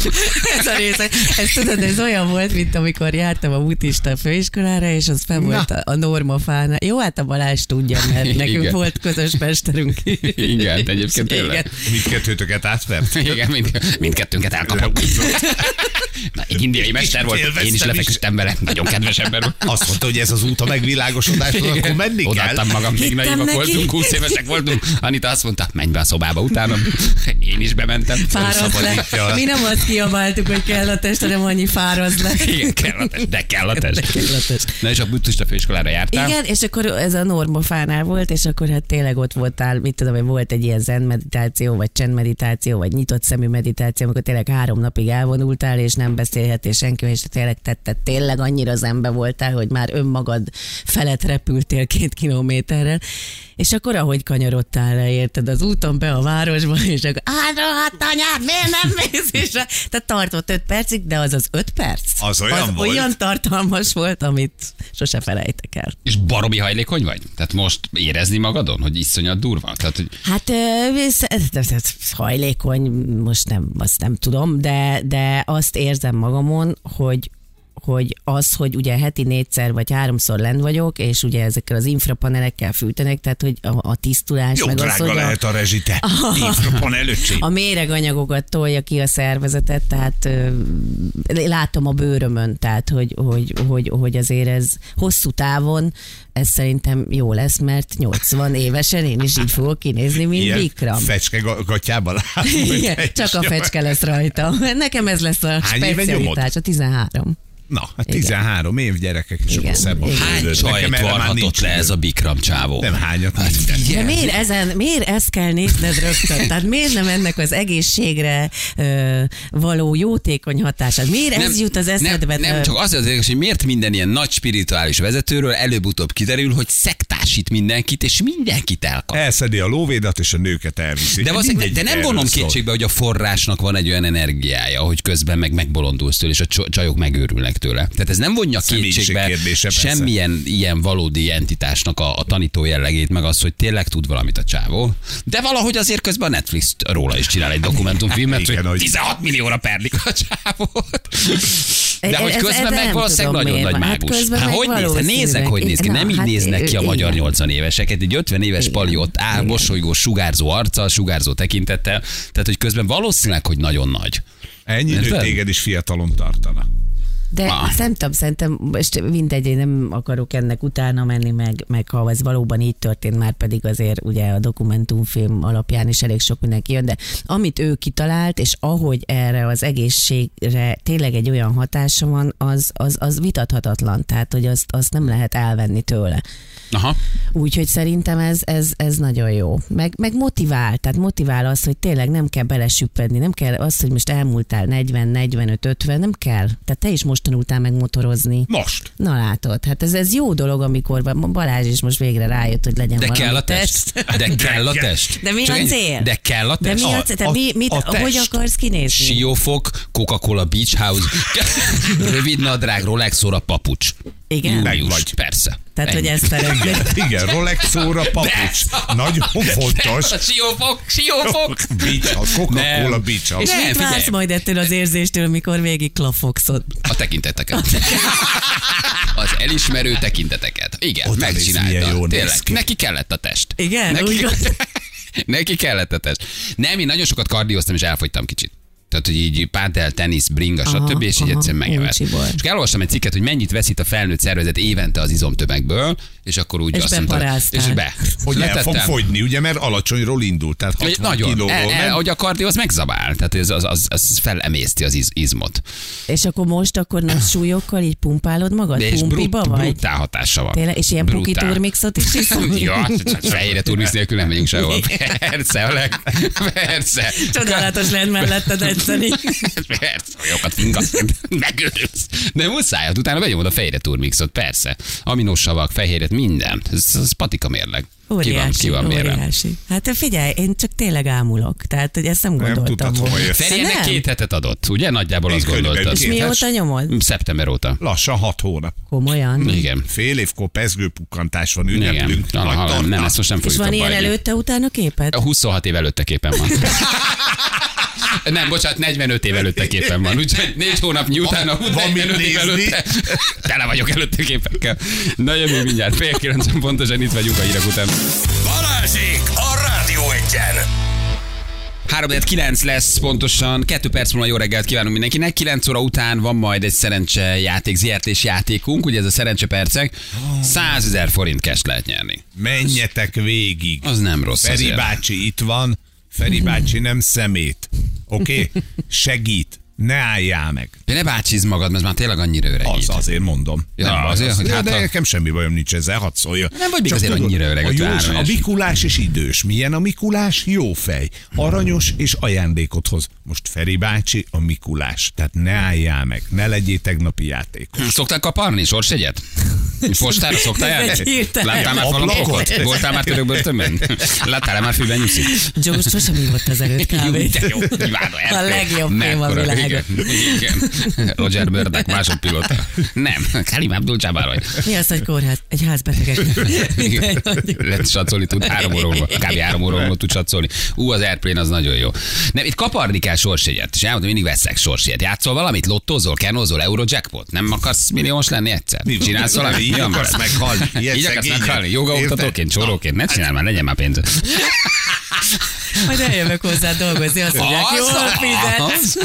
ez a része. Ez tudod, ez olyan volt, mint amikor jártam a mutista főiskolára, és az fel volt a, a normafánál. Jó, hát a Balázs tudja, mert [laughs] nekünk Igen. volt közös mesterünk. [laughs] Igen, egyébként Igen. tényleg. Mindkettőtöket átvert. [laughs] Igen, mind, mindkettőnket elkapott. Na, egy indiai mester volt, én is lefeküdtem vele. Nagyon kedves ember volt. Azt mondta, hogy ez az út a megvilágosodáshoz, akkor menni kell. Odaadtam magam, még naivak voltunk, 20 évesek voltunk. Anita azt mondta, menj be a szobába utána. Én is bementem. Fáradt le. Mi nem azt kiabáltuk, hogy kell a test, hanem annyi fáraz le. Igen, kell a test, de kell a test. De kell a test. Na és a buddhista főiskolára jártál? Igen, és akkor ez a normafánál volt, és akkor hát tényleg ott voltál, mit tudom, hogy volt egy ilyen zen meditáció, vagy csend meditáció, vagy nyitott szemű meditáció, amikor tényleg három napig elvonultál, és nem beszélhetél senkivel, és tényleg tetted, tényleg annyira zenbe voltál, hogy már önmagad felett repültél két kilométerrel, és akkor ahogy kanyarodtál le, érted, az úton be a városba, és akkor hát hát anyád, miért nem mész? És tehát tartott öt percig, de az az öt perc. Az olyan az volt? olyan tartalmas volt, amit sose felejtek el. És baromi hajlékony vagy? Tehát most érezni magadon, hogy iszonyat durva? Tehát, hogy Hát ez- ez- ez hajlékony, most nem, azt nem tudom, de, de azt érzem magamon, hogy hogy az, hogy ugye heti négyszer vagy háromszor lent vagyok, és ugye ezekkel az infrapanelekkel fűtenek, tehát hogy a, a tisztulás, Jó meg az, hogy a, lehet a rezsite. [laughs] Infrapon előcsé. a méreganyagokat tolja ki a szervezetet, tehát ö, látom a bőrömön, tehát hogy, hogy, hogy, hogy azért ez hosszú távon, ez szerintem jó lesz, mert 80 évesen én is így fogok kinézni, mint Ilyen Bikram. fecske ga- gatyában látom. Igen, csak a fecske lesz rajta. Nekem ez lesz a Hány specialitás, a 13. Na, hát 13 év gyerekek, és Igen, akkor szebb a igen. hány csajt varhatott le ez a Bikram csávó? Nem hányat, Hát minden. De miért, ezen, miért ezt kell nézned rögtön? Tehát miért nem ennek az egészségre ö, való jótékony hatását? Miért ez jut az eszedbe? Nem, nem, csak az az érdekes, hogy miért minden ilyen nagy spirituális vezetőről előbb-utóbb kiderül, hogy szektásít mindenkit, és mindenkit elkap. Elszedi a lóvédat, és a nőket elviszi. De, valószínűleg, de Mindegyik nem vonom kétségbe, hogy a forrásnak van egy olyan energiája, hogy közben meg megbolondulsz tőle, és a csajok megőrülnek tőle. Tehát ez nem vonja kétségbe kérdése, persze. semmilyen ilyen valódi entitásnak a, a tanító jellegét, meg az, hogy tényleg tud valamit a csávó. De valahogy azért közben a Netflix róla is csinál egy dokumentumfilmet, Igen, hogy hogy- 16 millióra perlik a csávót. De hogy közben meg valószínűleg nagyon nagy. Hát mágus. Hát meg hogy néz, hát valószínűleg. hogy néz ki. Nem így hát néznek ki a magyar 80 éveseket. Egy 50 éves pali ott áll, mosolygó, sugárzó arccal, sugárzó tekintettel. Tehát, hogy közben valószínűleg, hogy nagyon nagy. Ennyi Érted? téged is fiatalon tartana. De Ah. nem tudom, szerintem most mindegy, én nem akarok ennek utána menni, meg, meg ha ez valóban így történt, már pedig azért ugye a dokumentumfilm alapján is elég sok mindenki jön, de amit ő kitalált, és ahogy erre az egészségre tényleg egy olyan hatása van, az, az, az vitathatatlan, tehát hogy azt, azt nem lehet elvenni tőle. Aha. Úgyhogy szerintem ez, ez, ez nagyon jó. Meg, meg motivál, tehát motivál az, hogy tényleg nem kell belesüppedni, nem kell az, hogy most elmúltál 40, 45, 50, nem kell. Tehát te is most tanultál meg motorozni. Most. Na látod, hát ez, ez jó dolog, amikor Balázs is most végre rájött, hogy legyen De kell a test. De [laughs] kell a test. De mi Csak a cél? De kell a De test. mi a cél? Te a- mi, mit, a hogy test. akarsz kinézni? Siófok, Coca-Cola Beach House, [laughs] rövid nadrág, Rolex óra, papucs. Igen? Meg vagy. Persze. Tehát, hogy Ennyi. ezt szeretnéd. Igen, Rolex óra, papucs. Nagyon fontos. A siófok, siófok. Beach House, Coca-Cola. Beach. És Mit Nem, figyelj. vársz majd ettől az érzéstől, mikor végig klafogszod? A tekinteteket. [laughs] Az elismerő tekinteteket. Igen, Oda megcsinálta. Tényleg. ki. Neki kellett a test. Igen? Neki, Úgy [laughs] gond- neki kellett a test. Nem, én nagyon sokat kardióztam, és elfogytam kicsit. Tehát, hogy így pádel, tenisz, bringa, Aha, stb. És így aha, egyszerűen megevett. És elolvastam egy cikket, hogy mennyit veszít a felnőtt szervezet évente az izomtömegből, és akkor úgy És azt mondta, és be. Hogy el fog Letettem. fogyni, ugye, mert alacsonyról indult, tehát 60 Nagyon. kilóról, el, nem? hogy a kardió az megzabál, tehát ez, az, az, az felemészti az iz, izmot. És akkor most akkor nagy súlyokkal így pumpálod magad? De és Pumpiba brut, vagy? brutál hatása van. Tényleg? És ilyen puki Brutál. turmixot is iszol? [laughs] Ja, fejére turmix nélkül nem megyünk sehol. [laughs] Persze, a leg... Persze. Csodálatos lehet melletted edzeni. [laughs] Persze, olyanokat fingasz, megőrülsz. De muszáj, hát utána benyomod a fejre turmixot, persze. Aminósavak, fehérjet, minden. Ez, ez patika mérleg. Ki van, Óriási, ki van mérve. óriási. Hát figyelj, én csak tényleg ámulok. Tehát, hogy ezt nem Nem gondoltam tudtad, volna. Feri ennek Nem? két hetet adott, ugye? Nagyjából Én azt gondoltad. És mióta nyomod? Szeptember óta. Lassan hat hónap. Komolyan? Igen. Fél évkor pezgőpukkantás van, Igen. ünneplünk. Na, nagy na, torna. nem, ezt most nem És fogjuk van abba ilyen előtte-utána képet? A 26 év előtte képen van. [laughs] Nem, bocsánat, 45 év előtte képen van, úgyhogy négy hónapnyi utána Van- van mit 45 év előtte. Tele vagyok előtte képekkel. Na jövő mindjárt, fél kilencen pontosan itt vagyunk a hírek után. Balázsék a Rádió Egyen. 3 9 lesz pontosan, 2 perc múlva jó reggelt kívánunk mindenkinek. 9 óra után van majd egy szerencse játék, ZRT-s játékunk, ugye ez a szerencsepercek. 100 ezer forint cash lehet nyerni. Menjetek végig. Az nem rossz Feri azért. bácsi itt van, Feri bácsi nem szemét. Oké? Okay? [laughs] Segít. Ne álljál meg. De ne bácsiz magad, mert már tényleg annyira öreg Az, így. azért mondom. Ja, azért, hogy ja, hát de a- nekem semmi bajom nincs ezzel, hadd szólja. Nem vagy még azért tudod, annyira öreg, a, hogy Jós, a. Mikulás és idős. Milyen a Mikulás? Jó fej. Aranyos és ajándékot hoz. Most Feri bácsi a Mikulás. Tehát ne álljál meg, ne legyél tegnapi játékos. Szoktál kaparni sorsjegyet? [laughs] Postára szoktál járni? Láttál már falapokot? Voltál már török börtönben? [laughs] Láttál már fűben nyugszik? Joe sosem ívott az előtt kávét. A legjobb film a Mekkora, világon. Igen, igen. Roger Murdoch másodpilóta. Nem, Kalim Abdul-Jabbar vagy. Mi az, hogy kórház? Egy házbetegek. Lehet satszolni tud három óra múlva. Kb. három óra múlva tud satszolni. Ú, az Airplane az nagyon jó. Nem, itt kaparni kell sorsjegyet. És elmondom, mindig veszek sorsjegyet. Játszol valamit? Lottózol, kenózol, Eurojackpot? Nem akarsz milliós lenni egyszer? Csinálsz valamit? Így akarsz meghalni. Így akarsz meghalni? Jogaoktatóként, csóróként? Ne csinálj már, legyen már pénz. Majd eljövök hozzá dolgozni, azt mondják, jó, fizet.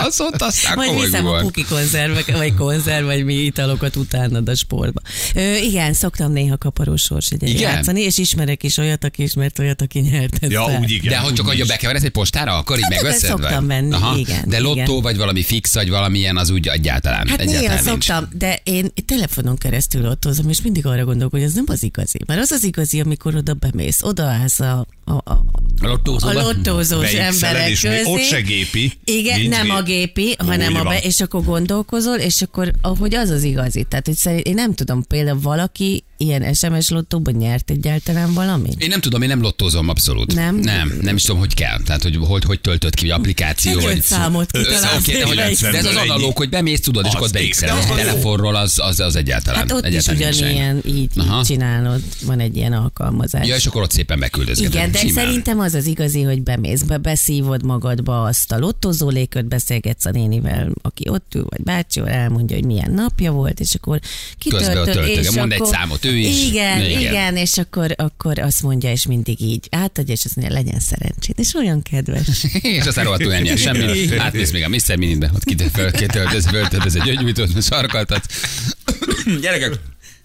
Az, az, az, ott aztán Majd komoly viszem a puki konzervek, vagy konzerv, vagy mi italokat utánad a sportba. Ö, igen, szoktam néha kaparós sorsjegyet Igen? játszani, és ismerek is olyat, aki ismert olyat, aki nyert Ja, ezzel. úgy igen. De hogy csak hogy bekeveredsz egy postára, akkor így Hát, megveszed? szoktam vagy? venni, igen, De lottó, igen. vagy valami fix, vagy valamilyen, az úgy egyáltalán. Hát egyáltalán néha nincs. szoktam, de én telefonon keresztül ottózom, és mindig arra gondolok, hogy ez nem az igazi. Mert az az igazi, amikor oda bemész, odaállsz a, a, a, A lottózós emberek közé. ott se gépi. Igen, Nincs nem a gépi, hanem a be, és akkor gondolkozol, és akkor ahogy az az igazi. Tehát, hogy szerint, én nem tudom, például valaki ilyen SMS lottóban nyert egyáltalán valamit? Én nem tudom, én nem lottózom abszolút. Nem? Nem, nem is tudom, hogy kell. Tehát, hogy hogy, hogy töltött ki, applikáció, Egy vagy... számot kitalálsz, oké, de, hogy, egy de ez az analóg, hogy bemész, tudod, és akkor az A telefonról az, az, az egyáltalán. Hát ott is egyáltalán nincs ugyanilyen így, így Aha. csinálod, van egy ilyen alkalmazás. Ja, és akkor ott szépen beküldözgeted. Igen, de Simán. szerintem az az igazi, hogy bemész, be, beszívod magadba azt a lottozóléköt, beszélgetsz a nénivel, aki ott ül, vagy bácsival, elmondja, hogy milyen napja volt, és akkor Közben kitöltöd, töltöge, és mond egy akkor, számot ő is. Igen, Igen. igen, és akkor, akkor azt mondja, és mindig így átadja, és azt mondja, legyen szerencsét, és olyan kedves. [laughs] és aztán rohadtul nem nyer semmi. Átmész még a Mr. Minibe, ott kitöltöz, föltöltöz egy gyöngyűjtőt, sarkaltat. Gyerekek,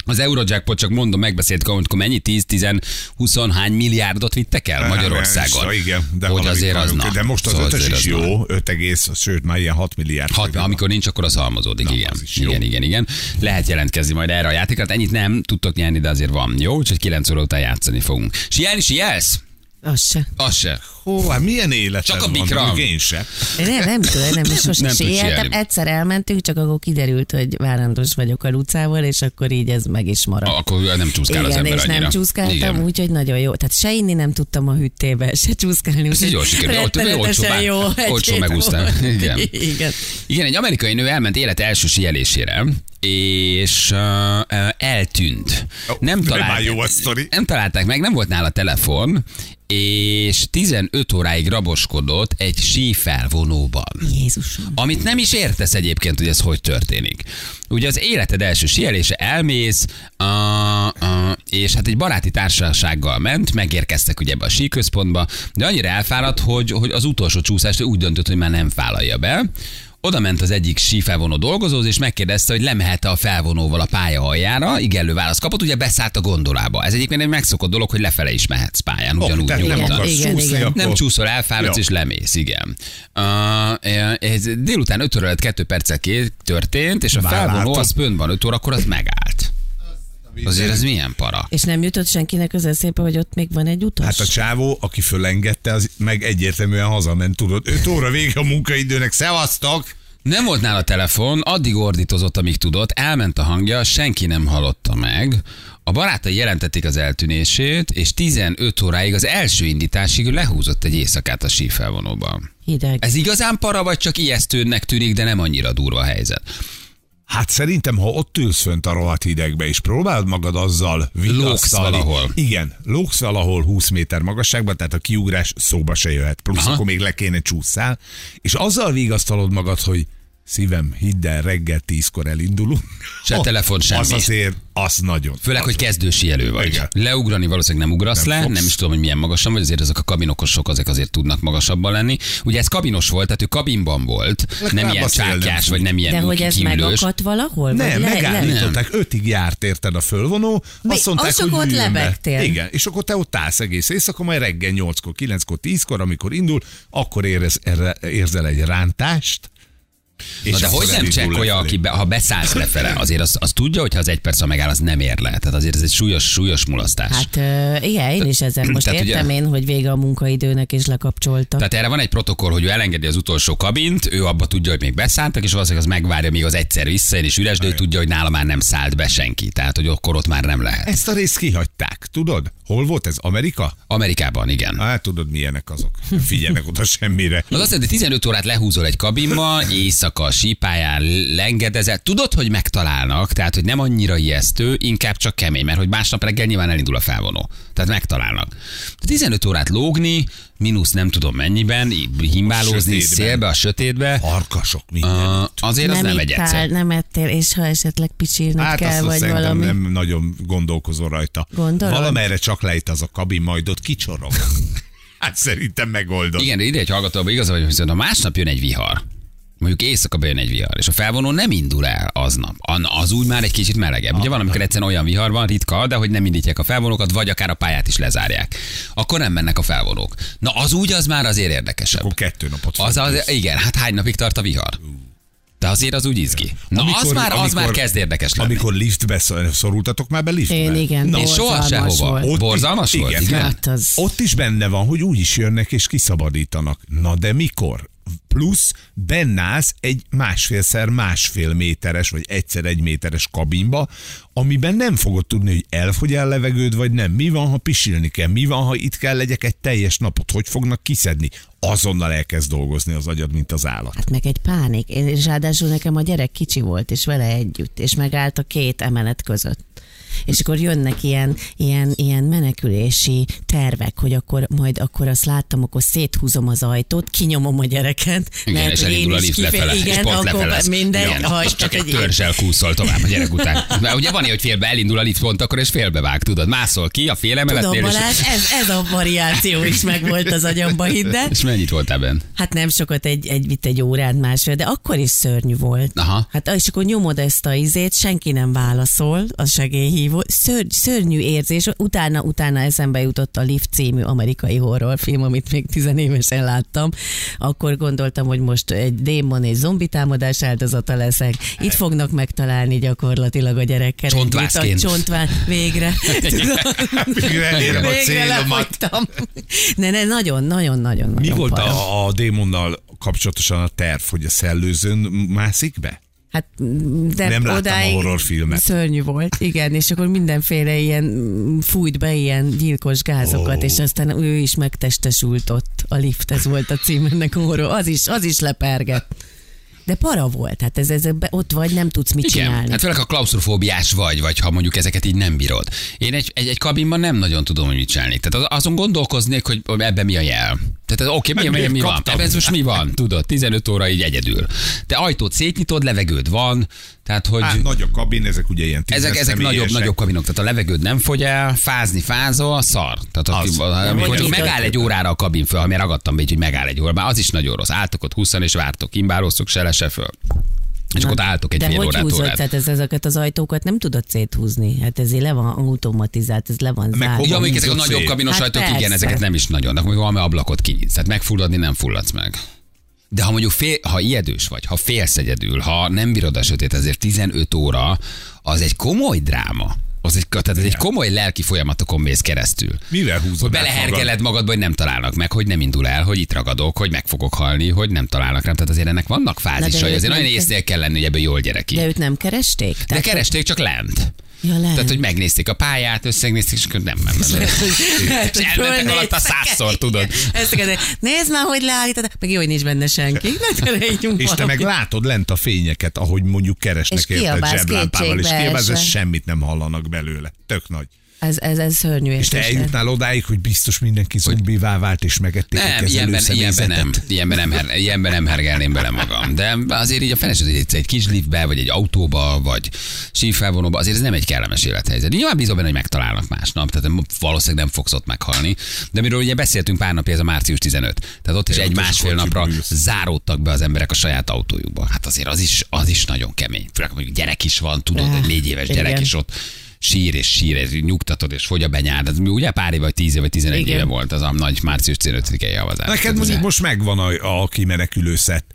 az Eurojackpot csak mondom, megbeszéltük, amikor mennyi 10, 10, 20 hány milliárdot vittek el Magyarországon. Hát, Igen, de hogy azért az na. De most az Szóval ötös is jó, 5 egész, sőt már ilyen 6 milliárd. Hat, forint. amikor nincs, akkor az halmozódik, Na, igen. az. Igen, igen, igen. Lehet jelentkezni majd erre a játékra. Hát Ennyit nem tudtok nyerni, de azért van. Jó, úgyhogy 9 óra után játszani fogunk. Sielni, sielsz? Az se. Az se. Hó, hát milyen életed Csak a mondjuk Én se. Nem, nem tudom, nem, és sosem Nem [laughs] éltem. Egyszer elmentünk, csak akkor kiderült, hogy várandós vagyok a Lucával, és akkor így ez meg is maradt. Akkor nem csúszkál Igen, az ember és annyira. nem csúszkáltam, úgyhogy nagyon jó. Tehát se inni nem tudtam a hűtébe, se csúszkálni. Ez jól sikerült. Ott rettenetesen jó. olcsó volt. Igen. Igen. Igen, egy amerikai nő elment élet első sielésére, és uh, uh, eltűnt. Ó, nem, de talált, már jó a sztori. nem találták meg, nem volt nála telefon, és 15 óráig raboskodott egy sífelvonóban. Jézusom. Amit nem is értesz egyébként, hogy ez hogy történik. Ugye az életed első sielése elmész, a, a, és hát egy baráti társasággal ment, megérkeztek ugye ebbe a síközpontba, de annyira elfáradt, hogy, hogy az utolsó csúszást úgy döntött, hogy már nem vállalja be. Oda ment az egyik sífelvonó dolgozóhoz, és megkérdezte, hogy lemehet a felvonóval a pálya aljára. Igenlő választ kapott, ugye beszállt a gondolába. Ez egyébként egy megszokott dolog, hogy lefele is mehetsz pályán, ugyanúgy tehát nem nyugodtan. akarsz Igen, igen. akkor... Nem csúszol, elfáradsz Ja. és lemész, igen. Uh, ez délután 5 óra 2 perccel ké- történt, és a Már felvonó az fönt van 5 órakor, az megállt. Azért ez milyen para? És nem jutott senkinek az eszébe, hogy ott még van egy utas? Hát a csávó, aki fölengedte, az meg egyértelműen hazament, tudod. 5 óra vége a munkaidőnek, szevasztok! Nem volt nála telefon, addig ordítozott, amíg tudott, elment a hangja, senki nem hallotta meg. A barátai jelentették az eltűnését, és 15 óráig az első indításig lehúzott egy éjszakát a sífelvonóban. Hideg. Ez igazán para, vagy csak ijesztőnek tűnik, de nem annyira durva a helyzet? Hát szerintem, ha ott ülsz fönt a rohadt hidegbe, és próbálod magad azzal vigasztalni. valahol. Igen, lóksz valahol 20 méter magasságban, tehát a kiugrás szóba se jöhet. Plusz Aha. akkor még le kéne csúszál, és azzal vigasztalod magad, hogy szívem, hidd el, reggel tízkor elindulunk. Se telefon, semmi. Az azért, az nagyon. Főleg, hogy kezdősielő vagy. Igen. Leugrani valószínűleg nem ugrasz Nem le, fogsz. nem is tudom, hogy milyen magasan vagy, azért ezek a kabinokosok azok azért tudnak magasabban lenni. Ugye ez kabinos volt, tehát ő kabinban volt, nem ilyen szél nem csákjás, fújt. vagy nem ilyen De hogy ez kimlős. megakadt valahol? Nem, le- megállították, ötig járt érted a fölvonó, Mi? azt mondták, Az hogy ott lebegtél. Igen, és akkor te ott állsz egész éjszaka, majd reggel 8-kor, 9-kor, 10-kor, amikor indul, akkor érez, erre, érzel egy rántást, és Na de hogy nem csekkolja, aki be, ha beszállsz lefele, azért az, az tudja, hogy ha az egy perc ha megáll, az nem ér le. Tehát azért ez egy súlyos, súlyos mulasztás. Hát igen, én is ezen most Tehát ugye- értem én, hogy vége a munkaidőnek és lekapcsolta. Tehát erre van egy protokoll, hogy ő elengedi az utolsó kabint, ő abba tudja, hogy még beszálltak, és valószínűleg az megvárja, míg az egyszer visszajön, és üres, de ő tudja, hogy nála már nem szállt be senki. Tehát, hogy akkor ott már nem lehet. Ezt a részt kihagyták, tudod? Hol volt ez? Amerika? Amerikában, igen. Hát tudod, milyenek azok. Nem Figyelnek oda semmire. Az azt jelenti, 15 órát lehúzol egy kabinba, éjszaka, sípáján, lengedezett. Tudod, hogy megtalálnak, tehát hogy nem annyira ijesztő, inkább csak kemény, mert hogy másnap reggel nyilván elindul a felvonó. Tehát megtalálnak. 15 órát lógni, mínusz nem tudom mennyiben, himbálózni, A szélbe, a sötétbe, Farkasok, minden. uh, azért az nem egy egyszer. nem ettél, és ha esetleg picsírned Hát kell, azt vagy szerintem valami. nem nagyon gondolkozol rajta. Gondolod? Valamerre csak lejt az a kabin, majd ott kicsorog. [laughs] hát szerintem megoldod. Igen, de ide egy hallgatóban igaza vagy, hogy viszont ha másnap jön egy vihar, mondjuk éjszaka bejön egy vihar, és a felvonó nem indul el aznap. Az úgy már egy kicsit melegebb. Ugye van, amikor egyszerűen olyan vihar van, ritka, de hogy nem indítják a felvonókat, vagy akár a pályát is lezárják. Akkor nem mennek a felvonók. Na az úgy az már azért érdekesebb. Akkor kettő napot Az, fogsz. az, igen, hát hány napig tart a vihar? De azért az úgy izgi. Na Amikor- az már, az amikor- már kezd érdekes lenni. Amikor liftbe szor- szorultatok már be liftbe? Én igen, Na, És soha sehova. volt. Ott Borzalmas is- volt? igen. Igen. Hát az... Ott is benne van, hogy úgy is jönnek és kiszabadítanak. Na de mikor? Plusz benne állsz egy másfélszer másfél méteres, vagy egyszer egy méteres kabinba, amiben nem fogod tudni, hogy elfogy el levegőd, vagy nem. Mi van, ha pisilni kell? Mi van, ha itt kell legyek egy teljes napot? Hogy fognak kiszedni? Azonnal elkezd dolgozni az agyad, mint az állat. Hát meg egy pánik. És ráadásul nekem a gyerek kicsi volt, és vele együtt, és megállt a két emelet között. És akkor jönnek ilyen, ilyen, ilyen menekülési tervek, hogy akkor majd akkor azt láttam, akkor széthúzom az ajtót, kinyomom a gyereket. Igen, mert és elindul a lift lefele, és Igen, pont akkor lefele. minden, Igen, ha, csak egy törzsel kúszol tovább a gyerek után. Mert ugye van hogy félbe elindul a lift pont akkor, és félbevág, tudod, mászol ki a fél Tudom, emeletnél, Balázs, és, ez, ez a variáció is megvolt az agyamba, hidd és mennyit voltál benne? Hát nem sokat, egy, egy, itt egy órán másfél, de akkor is szörnyű volt. Aha. Hát és akkor nyomod ezt a izét, senki nem válaszol, a segélyhívó. Szörny, szörnyű érzés. Utána, utána eszembe jutott a Lift című amerikai horrorfilm, amit még tizenévesen láttam. Akkor gondoltam, hogy most egy démon és zombi támadás áldozata leszek. Itt fognak megtalálni gyakorlatilag a gyerekkel. Csontvászként. Csontvá, végre. [laughs] Végre elérem a Végre célomat. Ne, ne, nagyon, nagyon, nagyon, Mi nagyon volt a, a démonnal kapcsolatosan a terv, hogy a szellőzőn mászik be? Hát, de Nem láttam a horrorfilmet. Szörnyű volt, igen, és akkor mindenféle ilyen mm, fújt be ilyen gyilkos gázokat, Ó. és aztán ő is megtestesült ott. A lift, ez volt a cím ennek a horror. Az is, az is lepergett. De para volt, hát ez, ez be- ott vagy, nem tudsz mit Igen, csinálni. hát főleg ha klaustrofóbiás vagy, vagy ha mondjuk ezeket így nem bírod. Én egy, egy, egy kabinban nem nagyon tudom, hogy mit csinálni. Tehát az- azon gondolkoznék, hogy ebben mi a jel. Tehát oké, okay, mi, mi, mi van? Ebben ez most mi van? Tudod, 15 óra így egyedül. Te ajtót szétnyitod, levegőd van, tehát hogy... Hát nagy a kabin, ezek ugye ilyen Ezek, ezek nagyobb, nagyobb kabinok, tehát a levegőd nem fogy el, fázni fázol, szar. Tehát Az. aki, Nem, amikor hogy csak megáll egy órára a kabin föl, ha mi ragadtam be, így, hogy megáll egy óra, már az is nagyon rossz. Álltok ott 20 és vártok, imbálóztok, se le, se föl. És akkor ott álltok egy De fél hogy órát, húzod? órát. Tehát ez, ezeket az ajtókat nem tudod széthúzni. Hát ezért le van automatizált, ez le van Meg zárva. Ja, mondjuk ezek a nagyobb kabinos Hát ajtók, igen, persze. ezeket nem is nagyon. De akkor valami ablakot kinyitsz. Tehát megfulladni nem fulladsz meg. De ha mondjuk fél, ha ijedős vagy, ha félsz egyedül, ha nem bírod a sötét, ezért 15 óra, az egy komoly dráma. Az egy, tehát ez egy komoly lelki folyamatokon mész keresztül. Mivel húzod Hogy belehergeled magadba, hogy nem találnak meg, hogy nem indul el, hogy itt ragadok, hogy meg fogok halni, hogy nem találnak rám. Tehát azért ennek vannak fázisai, azért nagyon észnél kell lenni, hogy ebből jól gyerek ki. De őt nem keresték? de keresték csak lent. Ja, lehet. Tehát, hogy megnézték a pályát, összegnézték, és akkor nem, nem, nem. Hát, És elmentek alatt a százszor, tudod. Nézd már, hogy leállítod, meg jó, hogy nincs benne senki. És te meg látod lent a fényeket, ahogy mondjuk keresnek érted zseblámpával, és kiabálsz, és semmit nem hallanak belőle. Tök nagy. Ez, ez, ez szörnyű És te eljutnál odáig, hogy biztos mindenki zombivá vált, és megették a Nem, ilyenben, ilyenben nem, ilyenben nem, her, ilyenben nem hergelném bele magam. De azért így a feles, hogy egy, kis liftbe, vagy egy autóba, vagy sífelvonóba, azért ez nem egy kellemes élethelyzet. Nyilván bízom benne, hogy megtalálnak másnap, tehát valószínűleg nem fogsz ott meghalni. De miről ugye beszéltünk pár napja, ez a március 15. Tehát ott is egy másfél napra záródtak be az emberek a saját autójukba. Hát azért az is, az is nagyon kemény. Főleg, hogy gyerek is van, tudod, egy négy éves gyerek igen. is ott sír és sír, és nyugtatod, és fogy a benyád. Ez ugye pár éve, vagy tíz éve, vagy tizenegy éve volt az a nagy március 15-i javazás. Neked mondjuk most megvan a, a kimenekülő szett.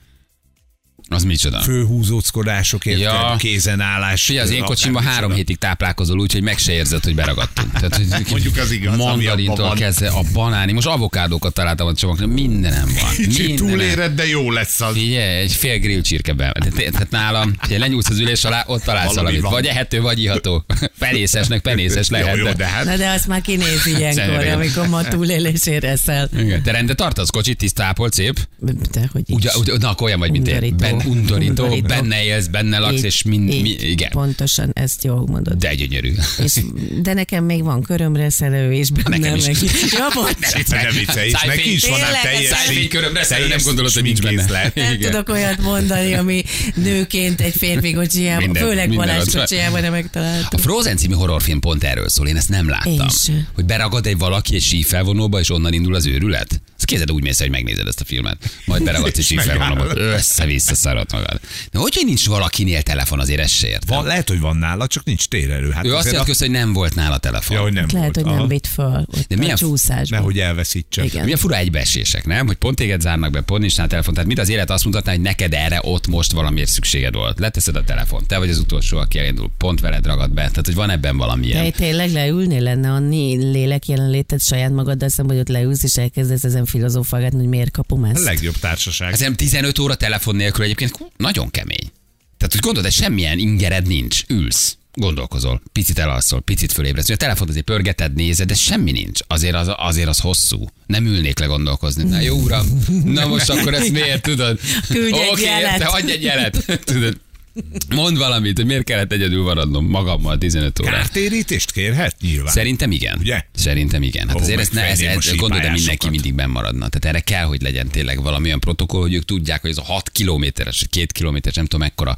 Az micsoda? Főhúzóckodások, érted? Ja. kézenállás. Figyelj, az én kocsimban micsoda. három hétig táplálkozol úgy, hogy meg se érzed, hogy beragadtunk. Tehát, hogy [laughs] Mondjuk az igaz, Mandarintól kezdve a banáni. Most avokádókat találtam a csomagban. Mindenem van. [laughs] Mindenem. túléred, de jó lesz az. Figyelj, egy fél grill csirkebe. Tehát, tehát nálam, ha lenyúlsz az ülés alá, ott találsz Valami valamit. van. Vagy ehető, vagy iható. [laughs] Penészesnek penészes lehet. Jó, jó, de- hát Na de azt már kinéz ilyenkor, amikor ma túlélésére eszel. Te rendet tartasz kocsit, tisztápolt, szép? De hogy is. Ugye, ugye, na, akkor olyan vagy, mint én. Undorító. Undorító, Undorító. benne élsz, benne laksz, Így, és mind, így, mi, igen. Pontosan, ezt jól mondod. De gyönyörű. És, de nekem még van körömre szerelő is benne. Nekem is. Meg. Ja, bocs. Ne viccelj, és neki is van ám Tényleg, teljes szájfénykörömre szerelő, nem gondolod, hogy nincs benne. Nem tudok olyat mondani, ami nőként egy férfi kocsijában, Minden- főleg Balázs kocsijában nem A megtaláltam. Frozen című horrorfilm pont erről szól, én ezt nem láttam. Hogy beragad egy valaki egy sífelvonóba, és onnan indul az őrület? Ezt kézed úgy mész, hogy megnézed ezt a filmet. Majd beragadsz [laughs] egy És megáll. össze-vissza szarod magad. De hogy, hogy nincs valakinél telefon, azért ezt se. Van, lehet, hogy van nála, csak nincs térerő. Hát Ő azt jött közben, hogy nem volt nála telefon. Ja, hogy nem Lehet, volt. hogy nem vitt föl De milyen a csúszásban. Nehogy elveszítse. Igen. Milyen fura egybeesések, nem? Hogy pont téged zárnak be, pont nincs nála telefon. Tehát mit az élet azt mutatná, hogy neked erre ott most valamiért szükséged volt. Leteszed a telefon, te vagy az utolsó, aki elindul, pont veled ragad be. Tehát, hogy van ebben valami De tényleg leülni lenne annyi lélek jelenléted saját magaddal szemben, hogy ott leülsz és elkezdesz ezen filozófálgatni, hogy miért kapom A ezt. legjobb társaság. Nem 15 óra telefon nélkül egyébként nagyon kemény. Tehát, hogy gondolod, hogy semmilyen ingered nincs. Ülsz, gondolkozol, picit elalszol, picit fölébredsz. A telefon azért pörgeted, nézed, de semmi nincs. Azért az, azért az hosszú. Nem ülnék le gondolkozni. Na jó uram, na most akkor ezt miért tudod? Küldj egy Oké, jelet. te adj egy jelet. [laughs] Tudod, Mondd valamit, hogy miért kellett egyedül maradnom magammal 15 órát. Kártérítést kérhet nyilván. Szerintem igen. Ugye? Szerintem igen. Hát Ó, azért ezt, ne, ez, megfejném a ez, gondolod, de mindenki mindig benn maradna. Tehát erre kell, hogy legyen tényleg valami olyan protokoll, hogy ők tudják, hogy ez a 6 kilométeres, vagy 2 kilométeres, nem tudom mekkora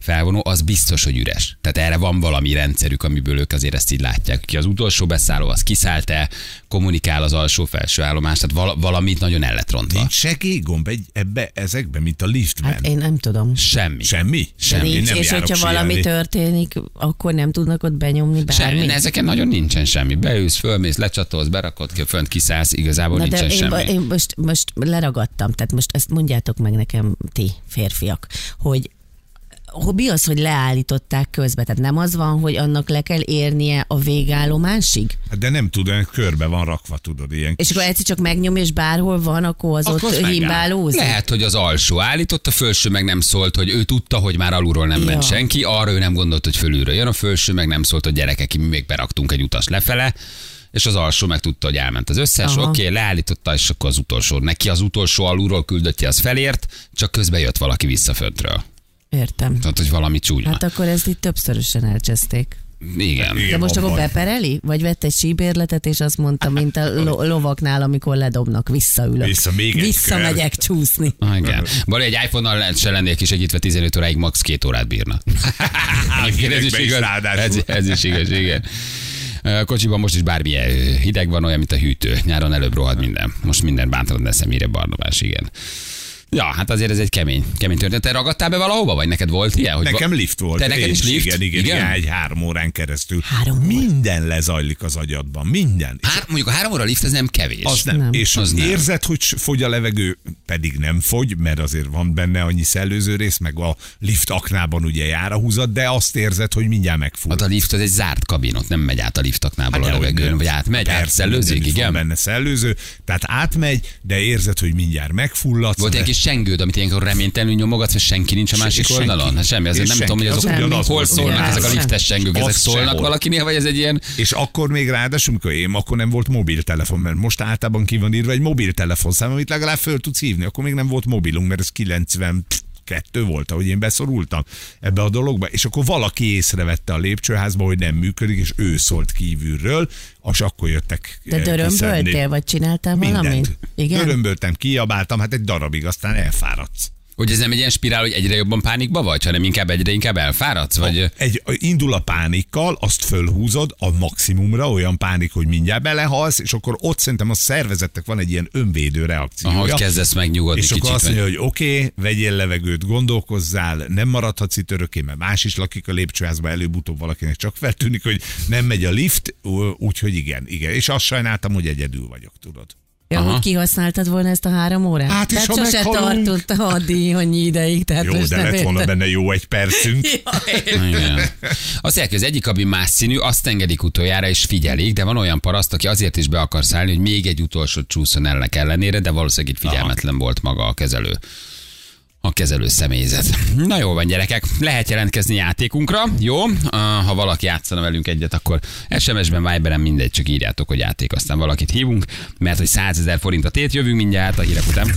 felvonó, az biztos, hogy üres. Tehát erre van valami rendszerük, amiből ők azért ezt így látják. Ki az utolsó beszálló, az kiszállt-e, kommunikál az alsó-felső állomás, tehát val- valamit nagyon el lett rontva. Nincs segélygomb egy, ebbe, ezekbe, mint a liftben. Hát én nem tudom. Semmi. Semmi? Semmi. Nincs, nem és hogyha valami síelni. történik, akkor nem tudnak ott benyomni Semmi, bármit? ezeken nagyon nincsen semmi. Beülsz, fölmész, lecsatolsz, berakod, fönt kiszállsz, igazából Na de nincsen én, semmi. én most, most leragadtam, tehát most ezt mondjátok meg nekem ti, férfiak, hogy mi az, hogy leállították közben? Tehát nem az van, hogy annak le kell érnie a végállomásig? Hát De nem tudom, körbe van rakva, tudod, ilyen. És akkor egyszer csak megnyom, és bárhol van, akkor az Akkor az ott himbálózik? Lehet, hogy az alsó állított, a felső meg nem szólt, hogy ő tudta, hogy már alulról nem ment Ja. senki, arra ő nem gondolt, hogy fölülről jön, a felső meg nem szólt, hogy gyerekek, mi még beraktunk egy utas lefele, és az alsó meg tudta, hogy elment az összes, oké, okay, leállította, és akkor az utolsó. Neki az utolsó alulról küldöttje, az felért, csak közben jött valaki vissza föntről. Értem. Tehát, hogy valami csúnya. Hát akkor ezt itt többszörösen elcseszték. Igen. De most van akkor bepereli? Vagy vett egy síbérletet, és azt mondta, mint a lo- lovaknál, amikor ledobnak, visszaülök. Vissza, még egy Visszamegyek csúszni. Ah, igen. Bali egy iPhone-nal se lennék kisegítve 15 óráig, max. 2 órát bírna. [laughs] Ez is igaz. Ez, ez is igaz, igen. A kocsiban most is bármilyen hideg van, olyan, mint a hűtő. Nyáron előbb rohad minden. Most minden bántalad lesz, mire barnabás, igen. Ja, hát azért ez egy kemény, kemény történet. Te ragadtál be valahova, vagy neked volt ilyen? Hogy Nekem lift volt. Te neked is lift? Igen, igen, igen? igen. egy három órán keresztül. Három óra? Minden lezajlik az agyadban, minden. Hát mondjuk a három óra lift, ez nem kevés. Az nem. Nem. És Az nem. érzed, hogy fogy a levegő, pedig nem fogy, mert azért van benne annyi szellőző rész, meg a lift aknában ugye jár a húzat, de azt érzed, hogy mindjárt megfúj. Hát a lift az egy zárt kabinot, nem megy át a liftaknából a dehogy levegőn, nem. vagy átmegy, Persze, átszellőzik, mindenütt van igen. benne szellőző, tehát átmegy, de érzed, hogy mindjárt megfulladsz. Volt egy kis sengőd, amit ilyenkor reménytelenül nyomogatsz, hogy senki nincs a másik senki. oldalon? Hát semmi, azért És nem senki. tudom, hogy Az azok ugyanaz hol szólnak ugyanaz. ezek a liftes sengők, ezek szólnak valakinél, vagy ez egy ilyen És akkor még ráadásul, amikor én, akkor nem volt mobiltelefon, mert most általában ki van írva egy mobiltelefonszám, amit legalább föl tudsz hívni. Akkor még nem volt mobilunk, mert ez 90 kettő volt, ahogy én beszorultam ebbe a dologba, és akkor valaki észrevette a lépcsőházba, hogy nem működik, és ő szólt kívülről, és akkor jöttek De eh, dörömböltél, vagy csináltál valamit? Mindent. Igen? Dörömböltem, kiabáltam, hát egy darabig, aztán elfáradsz. Hogy ez nem egy ilyen spirál, hogy egyre jobban pánikba vagy, hanem inkább egyre inkább elfáradsz? Vagy... Egy, indul a pánikkal, azt fölhúzod a maximumra, olyan pánik, hogy mindjárt belehalsz, és akkor ott szerintem a szervezetnek van egy ilyen önvédő reakciója. Ahogy kezdesz megnyugodni és akkor azt mondja, hogy oké, okay, vegyél levegőt, gondolkozzál, nem maradhatsz itt örökké, mert más is lakik a lépcsőházban, előbb-utóbb valakinek csak feltűnik, hogy nem megy a lift, úgyhogy igen, igen. És azt sajnáltam, hogy egyedül vagyok, tudod. Ja, Aha. hogy kihasználtad volna ezt a három órát? Hát és tehát ha sose meghalunk? tartott addig annyi ideig. Tehát Jó, most de lett volna benne jó egy percünk. [laughs] Igen. Azt hogy az egyik kabin más színű, azt engedik utoljára és figyelik, de van olyan paraszt, aki azért is be akar szállni, hogy még egy utolsó csúszon ennek ellenére, de valószínűleg itt figyelmetlen volt maga a kezelő a kezelő személyzet. Na jó van, gyerekek, lehet jelentkezni játékunkra, jó? Ha valaki játszana velünk egyet, akkor SMS-ben, Viberen mindegy, csak írjátok, hogy játék, aztán valakit hívunk, mert hogy 100 ezer forint a tét, jövünk mindjárt a hírek után.